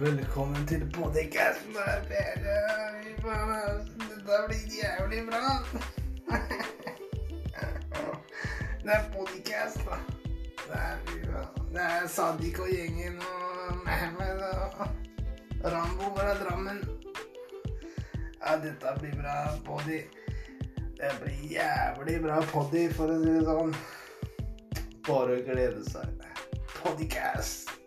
Velkommen til podcasten. Altså. Dette blir jævlig bra. Det er podcast, da. Det er, det er Sadik og gjengen og Mehmed og Rambo fra Drammen. Ja, dette blir bra poddy. Det blir jævlig bra poddy, for å si det sånn. Bare å glede seg. Podcast.